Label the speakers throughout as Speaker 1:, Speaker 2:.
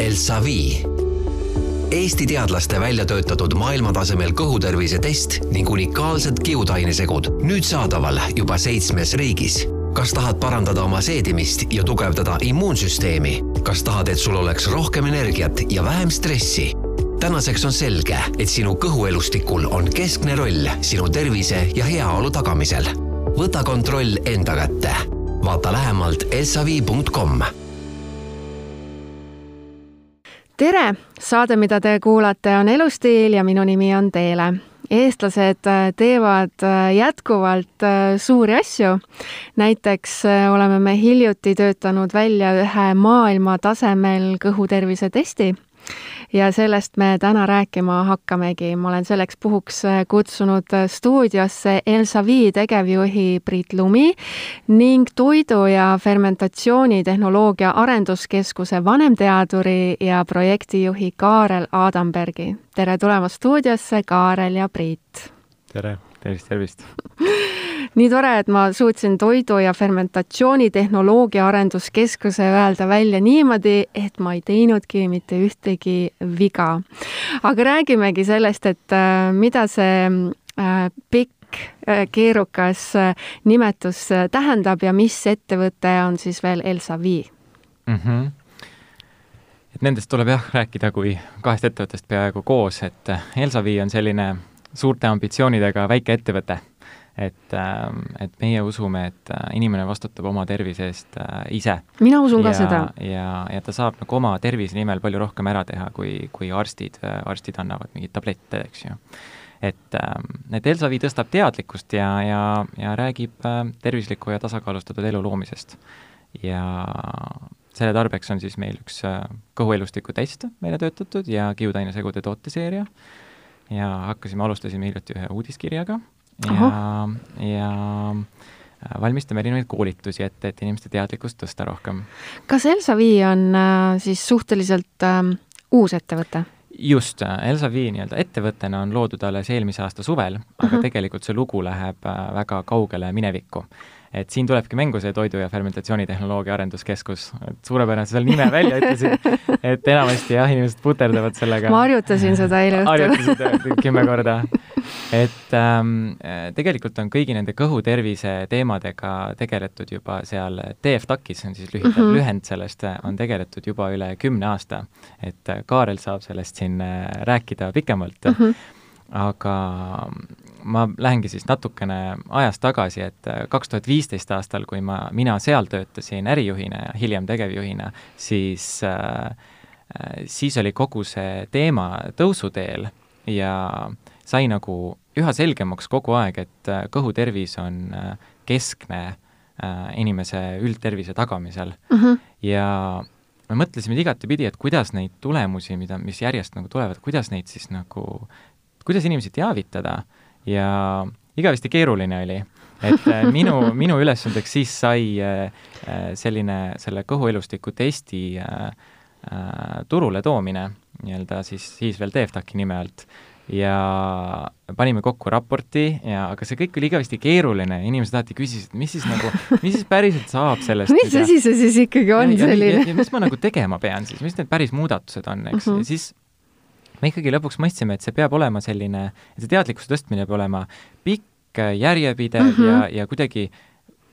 Speaker 1: Elsavi. Eesti teadlaste välja töötatud maailmatasemel kõhutervise test ning unikaalsed kiudainesegud nüüd saadaval juba seitsmes riigis kas tahad parandada oma seedimist ja tugevdada immuunsüsteemi? kas tahad, et sul oleks rohkem energiat ja vähem stressi? tänaseks on selge, et sinu kõhuelustikul on keskne roll sinu tervise ja heaolu tagamisel. võta kontroll enda kätte. vaata lähemalt elsavi.com
Speaker 2: tere, saade, mida te kuulate, on Elustiil ja minu nimi on Teele. Eestlased äh, teevad äh, jätkuvalt äh, suuri asju. näiteks oleme me hiljuti töötanud välja ühe maailmatasemel kõhutervise testi ja sellest me täna rääkima hakkamegi. ma olen selleks puhuks kutsunud stuudiosse Elsavi tegevjuhi Priit Lumi ning Toidu- ja Fermentatsioonitehnoloogia Arenduskeskuse vanemteaduri ja projektijuhi Kaarel Adambergi. tere tulemast stuudiosse, Kaarel ja Priit!
Speaker 3: tere, tervist, tervist!
Speaker 2: nii tore, et ma suutsin Toidu- ja Fermentatsioonitehnoloogia Arenduskeskuse öelda välja niimoodi, et ma ei teinudki mitte ühtegi viga. aga räägimegi sellest, et äh, mida see äh, pikk äh, keerukas nimetus tähendab ja mis ettevõte on siis veel Elsavi
Speaker 3: mm? -hmm. et nendest tuleb jah rääkida kui kahest ettevõttest peaaegu koos, et Elsavi on selline suurte ambitsioonidega väike ettevõte et, ähm, et meie usume, et äh, inimene vastutab oma tervise eest äh, ise.
Speaker 2: mina usun ka seda.
Speaker 3: ja, ja ta saab nagu oma tervise nimel palju rohkem ära teha, kui, kui arstid, äh, arstid annavad mingeid tablette, eks ju. et, ähm, et Elsavi tõstab teadlikkust ja, ja, ja räägib tervisliku ja tasakaalustatud elu loomisest. ja selle tarbeks on siis meil üks kõhuelustiku test välja töötatud ja kiudainesegude tooteseeria ja hakkasime, alustasime hiljuti ühe uudiskirjaga ja, ja äh, valmistame erinevaid koolitusi ette, et inimeste teadlikkust tõsta rohkem.
Speaker 2: kas Elsavi on äh, siis suhteliselt äh, uus ettevõte?
Speaker 3: just, äh, Elsavi nii-öelda ettevõttena on loodud alles eelmise aasta suvel, aga uh. -huh. tegelikult see lugu läheb väga kaugele minevikku et siin tulebki mängu see Toidu- ja Fermentatsioonitehnoloogia Arenduskeskus, et suurepärane, sa selle nime välja ütlesid, et enamasti jah, inimesed puterdavad sellega.
Speaker 2: ma harjutasin seda eile õhtul.
Speaker 3: harjutasid kümme korda. et ähm, tegelikult on kõigi nende kõhutervise teemadega tegeletud juba seal TFTAC-is, on siis lühidalt mm -hmm. lühend sellest, on tegeletud juba üle kümne aasta. et Kaarel saab sellest siin äh, rääkida pikemalt mm. -hmm aga ma lähengi siis natukene ajas tagasi, et äh, kaks tuhat viisteist aastal, kui ma, mina seal töötasin ärijuhina ja hiljem tegevjuhina, siis äh, äh, siis oli kogu see teema tõusuteel ja sai nagu üha selgemaks kogu aeg, et äh, kõhutervis on keskne inimese üldtervise tagamisel mm. -hmm. ja me mõtlesime igatepidi, et kuidas neid tulemusi, mida, mis järjest nagu tulevad, kuidas neid siis nagu, kuidas inimesi teavitada ja igavesti keeruline oli. et äh, minu, minu ülesandeks siis sai äh, äh, selline, selle kõhuelustiku testi turule toomine, nii-öelda siis, siis veel TFTAC-i nime alt ja panime kokku raporti ja, aga see kõik oli igavesti keeruline ja inimesed alati küsisid, mis siis nagu, mis siis päriselt saab sellest
Speaker 2: mis asi see siis ikkagi on ja, selline?
Speaker 3: Ja, mis ma nagu tegema pean siis, mis need päris muudatused on, eks uh, -huh. ja siis me ikkagi lõpuks mõistsime, et see peab olema selline, et see teadlikkuse tõstmine peab olema pikk, järjepidev mm -hmm. ja, ja kuidagi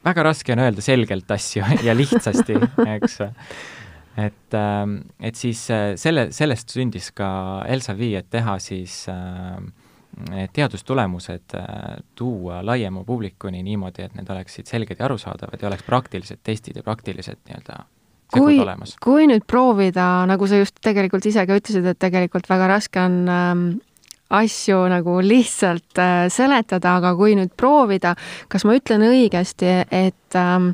Speaker 3: väga raske on öelda selgelt asju ja lihtsasti, eks. et, ähm, et siis äh, selle, sellest sündis ka Elsa Vii, et teha siis äh, teadustulemused äh, tuua laiema publikuni niimoodi, et need oleksid selged ja arusaadavad ja oleks praktilised testid ja praktilised nii-öelda
Speaker 2: kui, kui nüüd proovida, nagu sa just tegelikult ise ka ütlesid, et tegelikult väga raske on ähm, asju nagu lihtsalt äh, seletada, aga kui nüüd proovida, kas ma ütlen õigesti, et ähm,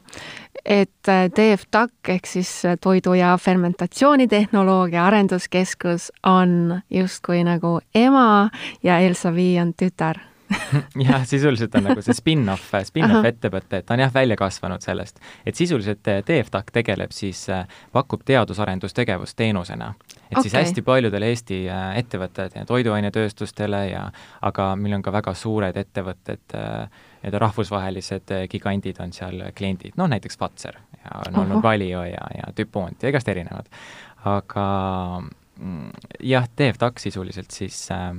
Speaker 2: et äh, TFTAC ehk siis Toidu- ja Fermentatsioonitehnoloogia Arenduskeskus on justkui nagu ema ja Elsavi on tütar
Speaker 3: jah, sisuliselt on nagu see spin-off, spin-off ettevõte, et ta on jah, välja kasvanud sellest. et sisuliselt eh, TFTAC tegeleb siis, eh, pakub teadus-arendustegevust teenusena. et okay. siis hästi paljudele Eesti eh, ettevõtted ja toiduainetööstustele ja aga meil on ka väga suured ettevõtted, nii-öelda rahvusvahelised gigandid on seal kliendid, noh näiteks Fazer ja on olnud Valio ja, ja Dupont ja igast erinevad aga mm, jah, TFTAC sisuliselt siis äh,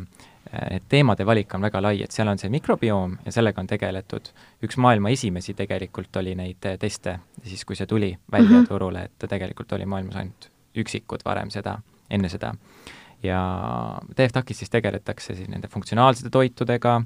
Speaker 3: et teemade valik on väga lai, et seal on see mikrobioom ja sellega on tegeletud. üks maailma esimesi tegelikult oli neid teste, siis kui see tuli välja mm -hmm. turule, et tegelikult oli maailmas ainult üksikud varem seda, enne seda. ja TFTAC-is siis tegeletakse siis nende funktsionaalsete toitudega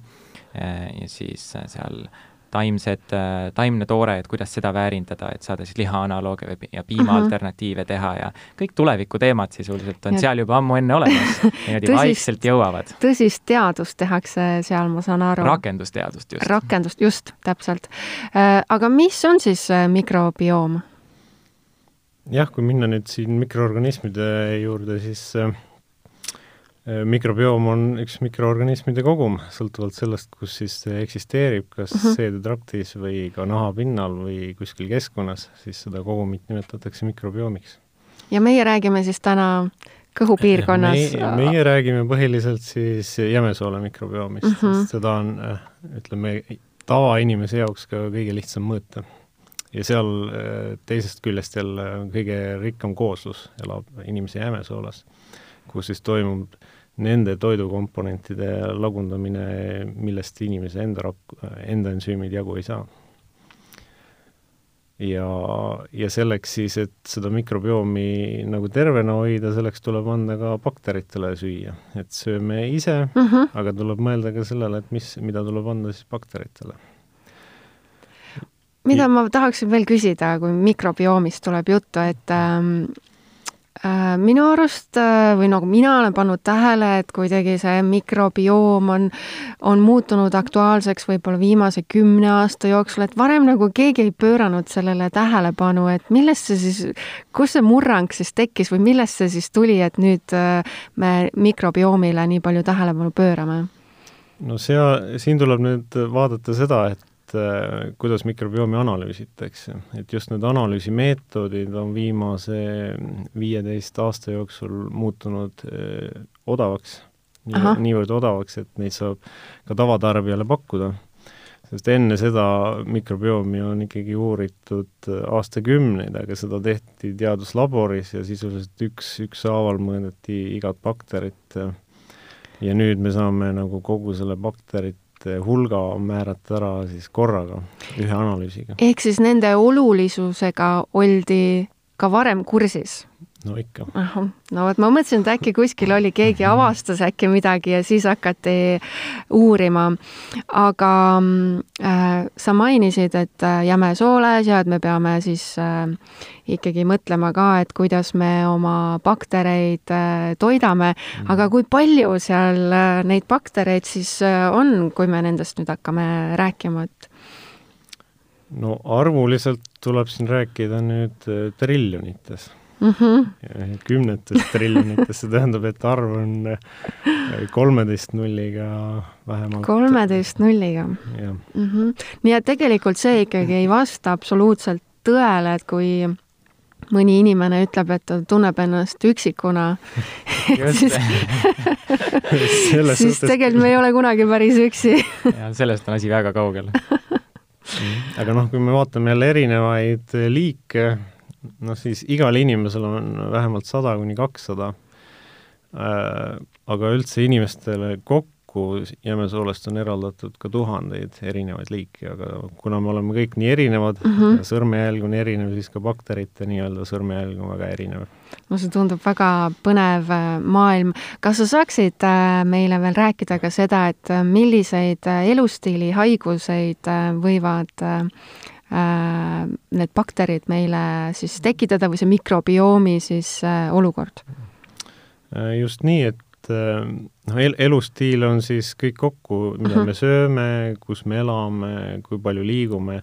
Speaker 3: ja siis seal taimsed, äh, taimne toore, et kuidas seda väärindada, et saada siis liha analooge või ja piima mm -hmm. alternatiive teha ja kõik tulevikuteemad sisuliselt on ja. seal juba ammu enne olemas, niimoodi vaikselt jõuavad.
Speaker 2: tõsist teadust tehakse seal, ma saan aru.
Speaker 3: rakendusteadust just.
Speaker 2: rakendust, just, täpselt. Äh, aga mis on siis äh, mikrobioom?
Speaker 4: jah, kui minna nüüd siin mikroorganismide juurde, siis äh, Äh, mikrobioom on üks mikroorganismide kogum, sõltuvalt sellest, kus siis see eksisteerib, kas uh mhm. -huh. seedetraktis või ka nahapinnal või kuskil keskkonnas, siis seda kogumit nimetatakse mikrobiomiks.
Speaker 2: ja meie räägime siis täna kõhupiirkonnas
Speaker 4: meie, meie räägime põhiliselt siis jämesoole mikrobiomist uh, -huh. sest seda on, äh, ütleme, tavainimese jaoks ka kõige lihtsam mõõta. ja seal äh, teisest küljest jälle kõige rikkam kooslus elab inimese jämesoolas, kus siis toimub äh, nende toidukomponentide lagundamine, millest inimese enda rak-, enda ensüümid jagu ei saa. ja, ja selleks siis, et seda mikrobiomi nagu tervena hoida, selleks tuleb anda ka bakteritele süüa. et sööme ise mm, -hmm. aga tuleb mõelda ka sellele, et mis, mida tuleb anda siis bakteritele
Speaker 2: mida ma tahaksin veel küsida, kui mikrobiomist tuleb juttu, et ähm, Äh, minu arust äh, või nagu mina olen pannud tähele, et kuidagi see mikrobioom on, on muutunud aktuaalseks võib-olla viimase kümne aasta jooksul, et varem nagu keegi ei pööranud sellele tähelepanu, et millest see siis, kus see murrang siis tekkis või millest see siis tuli, et nüüd äh, me mikrobiomile nii palju tähelepanu pöörame?
Speaker 4: no sea, siin tuleb nüüd vaadata seda, et et äh, kuidas mikrobiomi analüüsitakse, et just need analüüsimeetodid on viimase viieteist aasta jooksul muutunud äh, odavaks, niivõrd odavaks, et neid saab ka tavatarbijale pakkuda. sest enne seda mikrobiomi on ikkagi uuritud aastakümneid, aga seda tehti teaduslaboris ja sisuliselt üks, ükshaaval mõõdeti igat bakterit. Ja nüüd me saame nagu kogu selle bakterit hulga määrata ära siis korraga, ühe analüüsiga.
Speaker 2: ehk siis nende olulisusega oldi ka varem kursis?
Speaker 4: No ikka.
Speaker 2: no vot, ma mõtlesin, et äkki kuskil oli, keegi avastas äkki midagi ja siis hakati uurima. aga äh, sa mainisid, et äh, jäme sooles ja et me peame siis äh, ikkagi mõtlema ka, et kuidas me oma baktereid äh, toidame mm., aga kui palju seal äh, neid baktereid siis äh, on, kui me nendest nüüd hakkame rääkima, et
Speaker 4: no arvuliselt tuleb siin rääkida nüüd triljonites mm -hmm. kümnetes triljonites, see tähendab, et arv on äh, kolmeteist nulliga vähemalt.
Speaker 2: kolmeteist nulliga? Mm -hmm. nii et tegelikult see ikkagi ei vasta absoluutselt tõele, et kui mõni inimene ütleb, et ta tunneb ennast üksikuna siis, siis tegelikult me ei ole kunagi päris üksi
Speaker 3: ja sellest on asi väga kaugel
Speaker 4: aga noh, kui me vaatame jälle erinevaid liike, noh siis igal inimesel on vähemalt sada kuni kakssada, äh, aga üldse inimestele kokku jämesoolest on eraldatud ka tuhandeid erinevaid liiki, aga kuna me oleme kõik nii erinevad mm, -hmm. sõrmejälg on erinev, siis ka bakterite nii-öelda sõrmejälg on väga erinev.
Speaker 2: no see tundub väga põnev äh, maailm. kas sa saaksid äh, meile veel rääkida ka seda, et milliseid elustiili haiguseid võivad need bakterid meile siis tekitada või see mikrobiomi siis äh, olukord?
Speaker 4: Äh, just nii, et noh, el-, elustiil on siis kõik kokku, mida uh -huh. me sööme, kus me elame, kui palju liigume,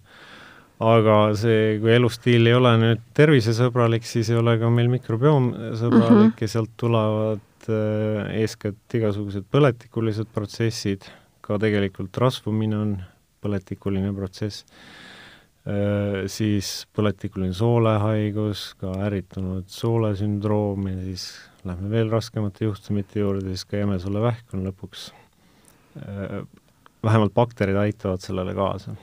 Speaker 4: aga see, kui elustiil ei ole nüüd tervisesõbralik, siis ei ole ka meil mikrobioom sõbralik uh -huh. ja sealt tulevad äh, eeskätt igasugused põletikulised protsessid, ka tegelikult rasvumine on põletikuline protsess Äh, siis põletikuline soolehaigus, ka ärritunud soolesündroom ja siis lähme veel raskemate juhtumite juurde, siis ka jämesolevähk on lõpuks, äh, vähemalt bakterid aitavad sellele kaasa.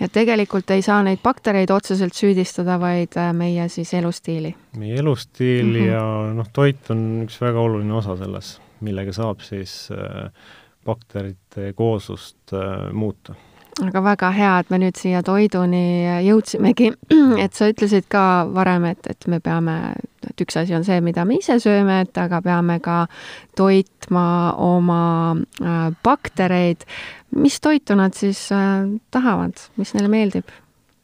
Speaker 2: ja tegelikult ei saa neid baktereid otseselt süüdistada, vaid äh, meie siis elustiili.
Speaker 4: meie elustiil mm -hmm. ja noh, toit on üks väga oluline osa selles, millega saab siis äh, bakterite kooslust äh, muuta
Speaker 2: aga väga hea, et me nüüd siia toiduni jõudsimegi, et sa ütlesid ka varem, et, et me peame, et üks asi on see, mida me ise sööme, et aga peame ka toitma oma äh, baktereid. mis toitu nad siis äh, tahavad, mis neile meeldib?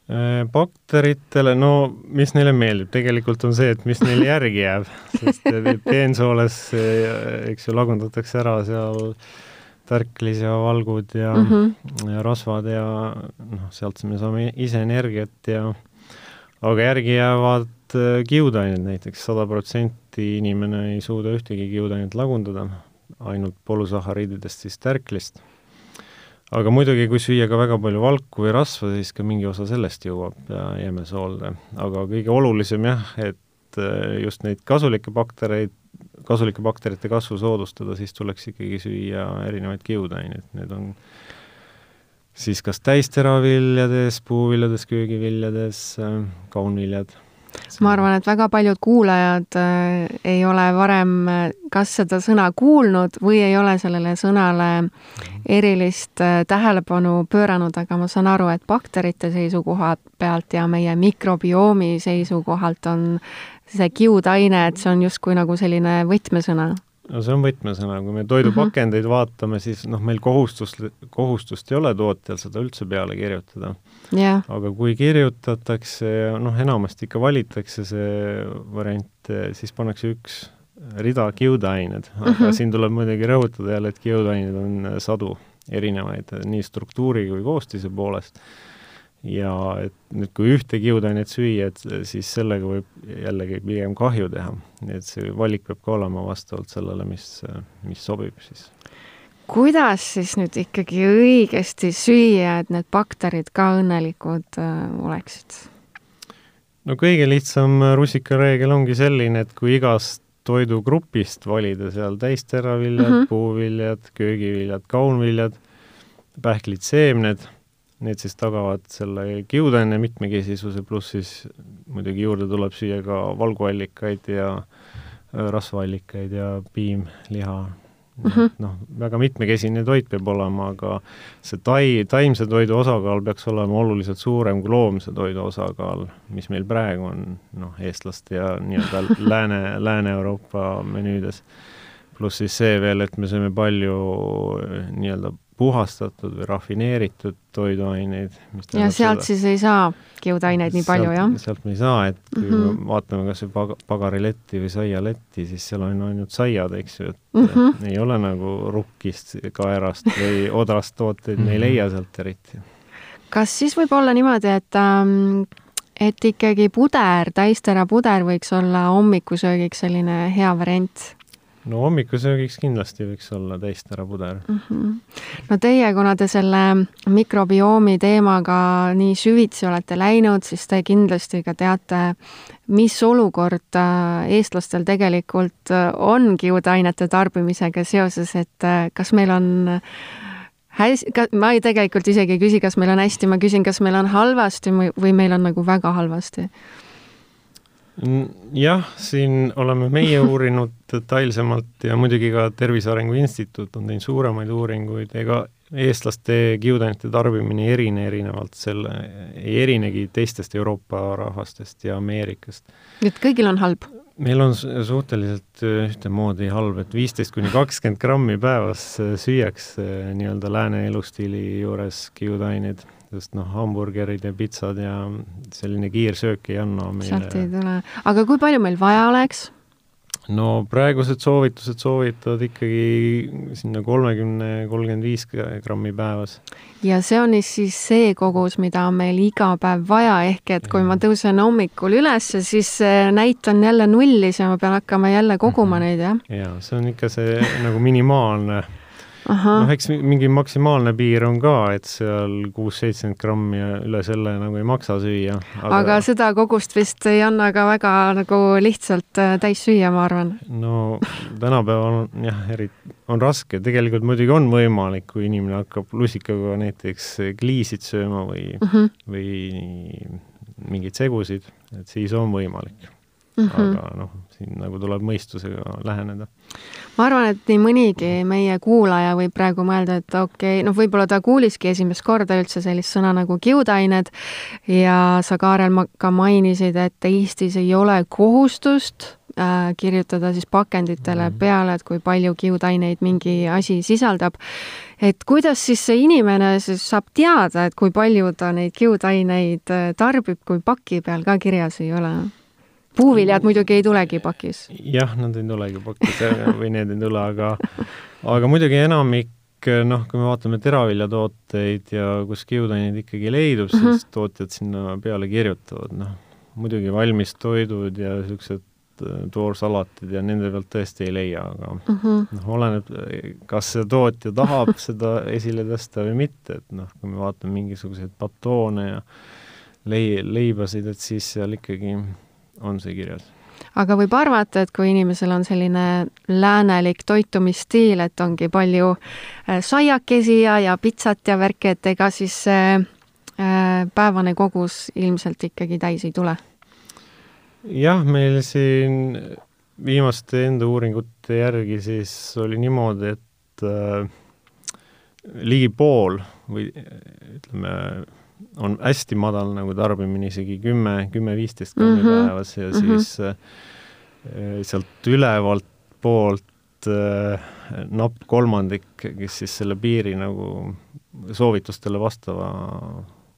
Speaker 4: Äh, bakteritele, no mis neile meeldib, tegelikult on see, et mis neile järgi jääb, sest peensooles, eks ju, lagundatakse ära seal äh, tärklis ja valgud ja mm, -hmm. ja rasvad ja noh, sealt me saame ise energiat ja aga järgi jäävad äh, kiudained näiteks, sada protsenti inimene ei suuda ühtegi kiudainet lagundada, ainult polüsahariididest siis tärklist. aga muidugi, kui süüa ka väga palju valku või rasva, siis ka mingi osa sellest jõuab jämesoolde, aga kõige olulisem jah, et äh, just neid kasulikke baktereid kasulike bakterite kasvu soodustada, siis tuleks ikkagi süüa erinevaid kiudaineid, need on siis kas täisteraviljades, puuviljades, köögiviljades, kaunviljad.
Speaker 2: ma arvan, et väga paljud kuulajad äh, ei ole varem äh, kas seda sõna kuulnud või ei ole sellele sõnale erilist äh, tähelepanu pööranud, aga ma saan aru, et bakterite seisukoha pealt ja meie mikrobiomi seisukohalt on see kiudaine, et see on justkui nagu selline võtmesõna?
Speaker 4: no see on võtmesõna, kui me toidupakendeid uh -huh. vaatame, siis noh, meil kohustust, kohustust ei ole tootjal seda üldse peale kirjutada
Speaker 2: yeah..
Speaker 4: aga kui kirjutatakse, noh, enamasti ikka valitakse see variant, siis pannakse üks rida kiudained, aga uh mhm. -huh. siin tuleb muidugi rõhutada jälle, et kiudaineid on sadu erinevaid, nii struktuuri kui koostise poolest ja et nüüd, kui ühte kiudainet süüa, et siis sellega võib jällegi pigem kahju teha. et see valik peab ka olema vastavalt sellele, mis, mis sobib siis.
Speaker 2: kuidas siis nüüd ikkagi õigesti süüa, et need bakterid ka õnnelikud äh, oleksid?
Speaker 4: no kõige lihtsam rusikareegel ongi selline, et kui igast toidugrupist valida seal täisteraviljad mm, -hmm. puuviljad, köögiviljad, kaunviljad, pähklid, seemned Need siis tagavad selle kiudaine mitmekesisuse, pluss siis muidugi juurde tuleb süüa ka valguallikaid ja äh, rasvaallikaid ja piim, liha mm -hmm. noh, väga mitmekesine toit peab olema, aga see tai, taimse toidu osakaal peaks olema oluliselt suurem kui loomse toidu osakaal, mis meil praegu on noh, eestlaste ja nii-öelda Lääne, Lääne-Euroopa menüüdes. pluss siis see veel, et me sööme palju äh, nii-öelda puhastatud või rafineeritud toiduaineid.
Speaker 2: ja sealt seda, siis ei saa kiudaineid nii palju, jah?
Speaker 4: sealt me ei saa, et kui mm -hmm. me vaatame kas või pag-, pagariletti või saialetti, siis seal on ainult saiad, eks ju, et mm -hmm. ei ole nagu rukkist, kaerast või odrast tooteid me ei mhm. leia sealt eriti.
Speaker 2: kas siis võib olla niimoodi, et ähm, et ikkagi puder, täistera puder võiks olla hommikusöögiks selline hea variant?
Speaker 4: No hommikusöögiks kindlasti võiks olla täisterapuder mm.
Speaker 2: -hmm. no teie, kuna te selle mikrobiomi teemaga nii süvitsi olete läinud, siis te kindlasti ka teate, mis olukord äh, eestlastel tegelikult äh, on kiudainete tarbimisega seoses, et äh, kas meil on hästi, ma ei tegelikult isegi ei küsi, kas meil on hästi, ma küsin, kas meil on halvasti või meil on nagu väga halvasti
Speaker 4: jah, siin oleme meie uurinud detailsemalt ja muidugi ka Tervise Arengu Instituut on teinud suuremaid uuringuid, ega eestlaste kiudainete tarbimine ei erine erinevalt selle, ei erinegi teistest Euroopa rahvastest ja Ameerikast.
Speaker 2: et kõigil on halb?
Speaker 4: meil on suhteliselt ühtemoodi halb, et viisteist kuni kakskümmend grammi päevas süüakse nii-öelda lääne elustiili juures kiudaineid sest noh, hamburgerid ja pitsad ja selline kiirsöök ei anna meile
Speaker 2: sealt ei tule. aga kui palju meil vaja oleks?
Speaker 4: no praegused soovitused soovitavad ikkagi sinna kolmekümne, kolmkümmend viis grammi päevas.
Speaker 2: ja see on siis see kogus, mida on meil iga päev vaja, ehk et kui ma tõusen hommikul üles, siis näit on jälle nullis ja ma pean hakkama jälle koguma mhm. neid, jah?
Speaker 4: jaa, see on ikka see nagu minimaalne noh, eks mingi maksimaalne piir on ka, et seal kuus-seitsekümmend grammi ja üle selle nagu ei maksa süüa.
Speaker 2: aga, aga seda kogust vist ei anna ka väga nagu lihtsalt äh, täis süüa, ma arvan.
Speaker 4: no tänapäeval on jah, eri, on raske, tegelikult muidugi on võimalik, kui inimene hakkab lusikaga näiteks kliisid sööma või mm, -hmm. või mingeid segusid, et siis on võimalik mm. -hmm. aga noh, siin nagu tuleb mõistusega läheneda.
Speaker 2: Ma arvan, et nii mõnigi meie kuulaja võib praegu mõelda, et okei okay,, noh, võib-olla ta kuuliski esimest korda üldse sellist sõna nagu kiudained ja sa, Kaarel, ka mainisid, et Eestis ei ole kohustust äh, kirjutada siis pakenditele mm. peale, et kui palju kiudaineid mingi asi sisaldab. et kuidas siis see inimene siis saab teada, et kui palju ta neid kiudaineid äh, tarbib, kui paki peal ka kirjas ei ole? Puuviljad muidugi ei tulegi pakis.
Speaker 4: jah, nad ei tulegi pakis või need ei tule, aga aga muidugi enamik noh, kui me vaatame teraviljatooteid ja kus kiudaineid ikkagi leidub mm, -hmm. siis tootjad sinna peale kirjutavad, noh, muidugi valmistoidud ja niisugused äh, toorsalatid ja nende pealt tõesti ei leia, aga mm -hmm. noh, oleneb, kas see tootja tahab seda esile tõsta või mitte, et noh, kui me vaatame mingisuguseid batoone ja lei-, leibasid, et siis seal ikkagi on see kirjas.
Speaker 2: aga võib arvata, et kui inimesel on selline läänelik toitumisstiil, et ongi palju äh, saiakesi ja, ja pitsat ja värki, et ega siis äh, päevane kogus ilmselt ikkagi täis ei tule?
Speaker 4: jah, meil siin viimaste enda uuringute järgi siis oli niimoodi, et äh, ligi pool või ütleme, on hästi madal nagu tarbimine, isegi kümme, kümme-viisteist grammi mm -hmm. päevas ja mm -hmm. siis äh, sealt ülevalt poolt äh, napp kolmandik, kes siis selle piiri nagu soovitustele vastava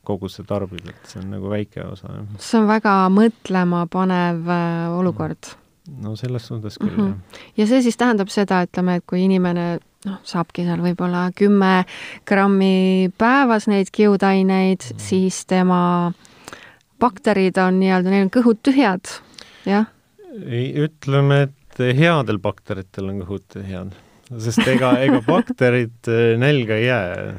Speaker 4: koguse tarbib, et see on nagu väike osa.
Speaker 2: see on väga mõtlemapanev äh, olukord.
Speaker 4: No selles suhtes küll mm, -hmm. jah.
Speaker 2: ja see siis tähendab seda, ütleme, et kui inimene noh, saabki seal võib-olla kümme grammi päevas neid kiudaineid, siis tema bakterid on nii-öelda, neil on kõhud tühjad, jah?
Speaker 4: ütleme, et headel bakteritel on kõhud tühjad, sest ega, ega bakterid äh, nälga ei jää.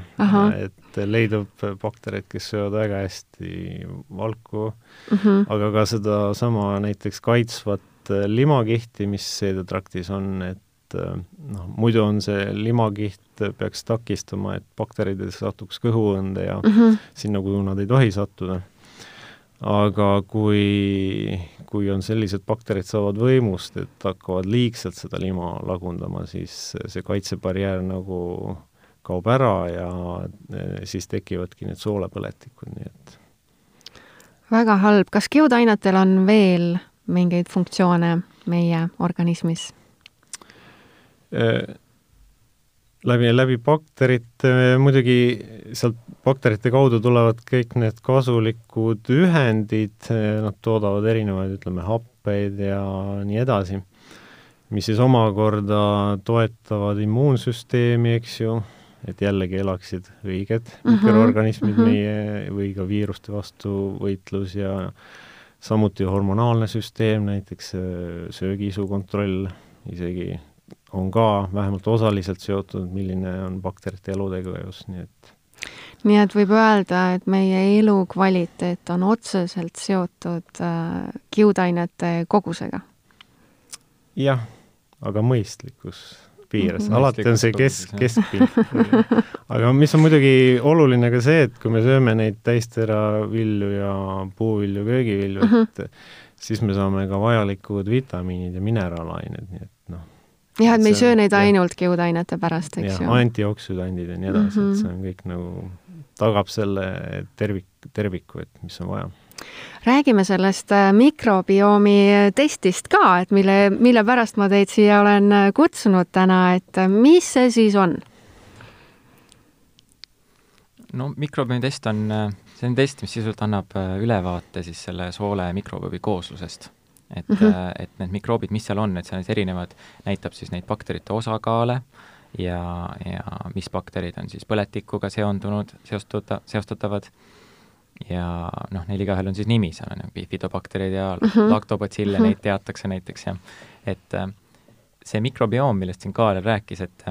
Speaker 4: et leidub baktereid, kes söövad väga hästi valku mm, -hmm. aga ka sedasama näiteks kaitsvat limakihti, mis seedetraktis on, et äh, noh, muidu on see limakiht, peaks takistama, et bakterid ei satuks kõhuõõnde ja mm -hmm. sinna, kuhu nad ei tohi sattuda. aga kui, kui on sellised bakterid saavad võimust, et hakkavad liigselt seda lima lagundama, siis see kaitsebarjäär nagu kaob ära ja äh, siis tekivadki need soolepõletikud, nii et
Speaker 2: väga halb, kas kiudainetel on veel mingeid funktsioone meie organismis?
Speaker 4: Äh, läbi, läbi bakterite, muidugi sealt bakterite kaudu tulevad kõik need kasulikud ühendid, nad toodavad erinevaid, ütleme, happeid ja nii edasi, mis siis omakorda toetavad immuunsüsteemi, eks ju, et jällegi elaksid õiged mm -hmm. mikroorganismid mm -hmm. meie või ka viiruste vastu võitlus ja samuti hormonaalne süsteem, näiteks söögiisu kontroll, isegi on ka vähemalt osaliselt seotud, milline on bakterite elutegevus, nii et
Speaker 2: nii et võib öelda, et meie elukvaliteet on otseselt seotud äh, kiudainete kogusega?
Speaker 4: jah, aga mõistlikus piires alati on see kesk, keskpilt aga mis on muidugi oluline ka see, et kui me sööme neid täisteravilju ja puuvilju, köögivilju mm, -hmm. et siis me saame ka vajalikud vitamiinid ja mineraalained, nii et noh
Speaker 2: jah, et me ei söö neid ainult kiudainete pärast, eks
Speaker 4: ju. antioksüdandid ja nii edasi mm, -hmm. et see on kõik nagu, tagab selle tervik, terviku, et mis on vaja
Speaker 2: räägime sellest äh, mikrobiomi testist ka, et mille, mille pärast ma teid siia olen äh, kutsunud täna, et äh, mis see siis on?
Speaker 3: no mikrobiomi test on, see on test, mis sisuliselt annab ülevaate siis selle soole mikrobiomi kooslusest et mm, -hmm. et need mikroobid, mis seal on, et seal on siis erinevad, näitab siis neid bakterite osakaale ja, ja mis bakterid on siis põletikuga seondunud, seostuda, seostatavad ja noh, neil igaühel on siis nimi, seal on bifidobakterid ja mm -hmm. laktobacille mm, -hmm. neid teatakse näiteks ja et äh, see mikrobioom, millest siin Kaarel rääkis, et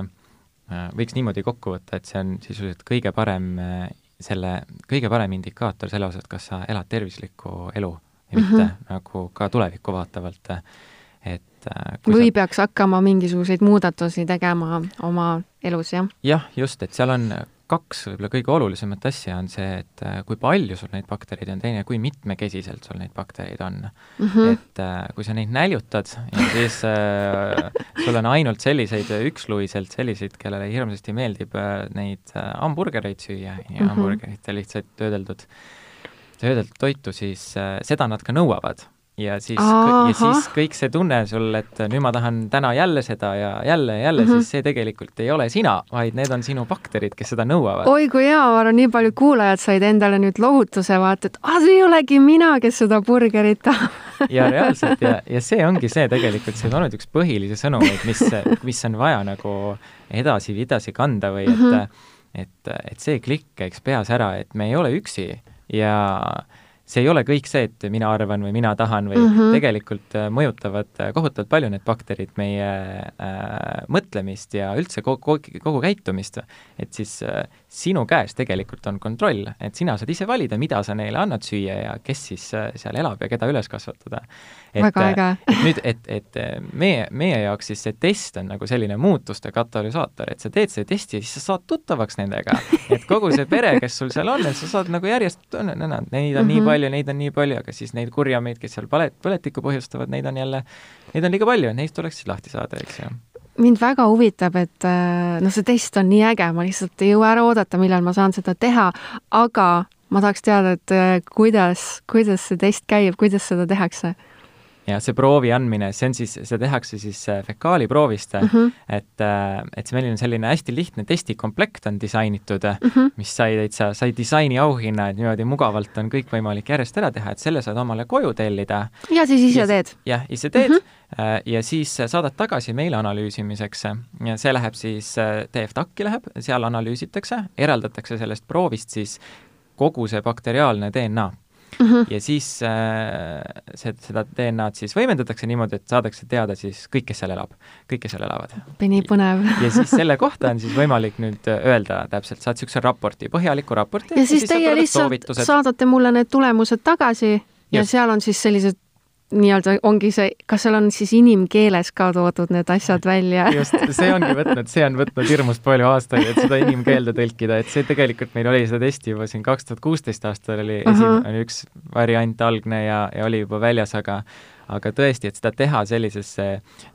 Speaker 3: võiks niimoodi kokku võtta, et see on sisuliselt kõige parem selle, kõige parem indikaator selle osas, kas sa elad tervislikku elu ja mitte mm -hmm. nagu ka tulevikku vaatavalt, et
Speaker 2: või sa... peaks hakkama mingisuguseid muudatusi tegema oma elus, jah?
Speaker 3: jah, just, et seal on kaks võib-olla kõige olulisemat asja on see, et äh, kui palju sul neid baktereid on, teine, kui mitmekesiselt sul neid baktereid on mm. -hmm. et äh, kui sa neid näljutad siis äh, sul on ainult selliseid üksluiselt selliseid, kellele hirmsasti meeldib äh, neid äh, hamburgereid süüa ja mm -hmm. hamburgerit ja lihtsalt töödeldud, töödeldud toitu, siis äh, seda nad ka nõuavad ja siis, ja siis kõik see tunne sul, et nüüd ma tahan täna jälle seda ja jälle ja jälle mm, -hmm. siis see tegelikult ei ole sina, vaid need on sinu bakterid, kes seda nõuavad.
Speaker 2: oi kui hea, ma arvan, nii paljud kuulajad said endale nüüd lohutuse, vaata, et ah, see ei olegi mina, kes seda burgerit tahab
Speaker 3: ja reaalselt ja, ja see ongi see tegelikult, see on olnud üks põhilisi sõnumeid, mis, mis on vaja nagu edasi, edasi kanda või et mm, -hmm. et, et see klikk käiks peas ära, et me ei ole üksi ja see ei ole kõik see, et mina arvan või mina tahan või mm -hmm. tegelikult äh, mõjutavad äh, kohutavalt palju need bakterid meie äh, mõtlemist ja üldse kogu, kogu, kogu käitumist. et siis äh, sinu käes tegelikult on kontroll, et sina saad ise valida, mida sa neile annad süüa ja kes siis äh, seal elab ja keda üles kasvatada.
Speaker 2: väga äge.
Speaker 3: et nüüd, et, et meie, meie jaoks siis see test on nagu selline muutuste katalüsaator, et sa teed selle testi ja siis sa saad tuttavaks nendega. et kogu see pere, kes sul seal on, et sa saad nagu järjest, neid on mm -hmm. nii palju, neid on nii palju, aga siis neid kurjameid, kes seal palet-, põletikku põhjustavad, neid on jälle, neid on liiga palju, neist tuleks siis lahti saada, eks ju
Speaker 2: mind väga huvitab, et noh, see test on nii äge, ma lihtsalt ei jõua ära oodata, millal ma saan seda teha, aga ma tahaks teada, et äh, kuidas, kuidas see test käib, kuidas seda tehakse
Speaker 3: ja see proovi andmine, see on siis, see tehakse siis äh, fekaaliproovist mm, -hmm. et, äh, et see meil on selline hästi lihtne testikomplekt on disainitud mm, -hmm. mis sai täitsa, sai disaini auhinna, et niimoodi mugavalt on kõik võimalik järjest ära teha, et selle saad omale koju tellida.
Speaker 2: ja siis ise teed?
Speaker 3: jah, ise teed mm -hmm. ja siis saadad tagasi meile analüüsimiseks ja see läheb siis, TFTAC-i läheb, seal analüüsitakse, eraldatakse sellest proovist siis kogu see bakteriaalne DNA mm. -hmm. ja siis äh, see, seda DNA-d siis võimendatakse niimoodi, et saadakse teada siis kõik, kes seal elab, kõik, kes seal elavad.
Speaker 2: nii põnev
Speaker 3: ja siis selle kohta on siis võimalik nüüd öelda täpselt, saad niisuguse raporti, põhjaliku raporti.
Speaker 2: ja siis teie lihtsalt saadate mulle need tulemused tagasi ja Just. seal on siis sellised nii-öelda ongi see, kas seal on siis inimkeeles ka toodud need asjad välja?
Speaker 3: just, see ongi võtnud, see on võtnud hirmus palju aastaid, et seda inimkeelde tõlkida, et see tegelikult meil oli seda testi juba siin kaks tuhat kuusteist aastal oli esimene, üks variant algne ja, ja oli juba väljas, aga aga tõesti, et seda teha sellisesse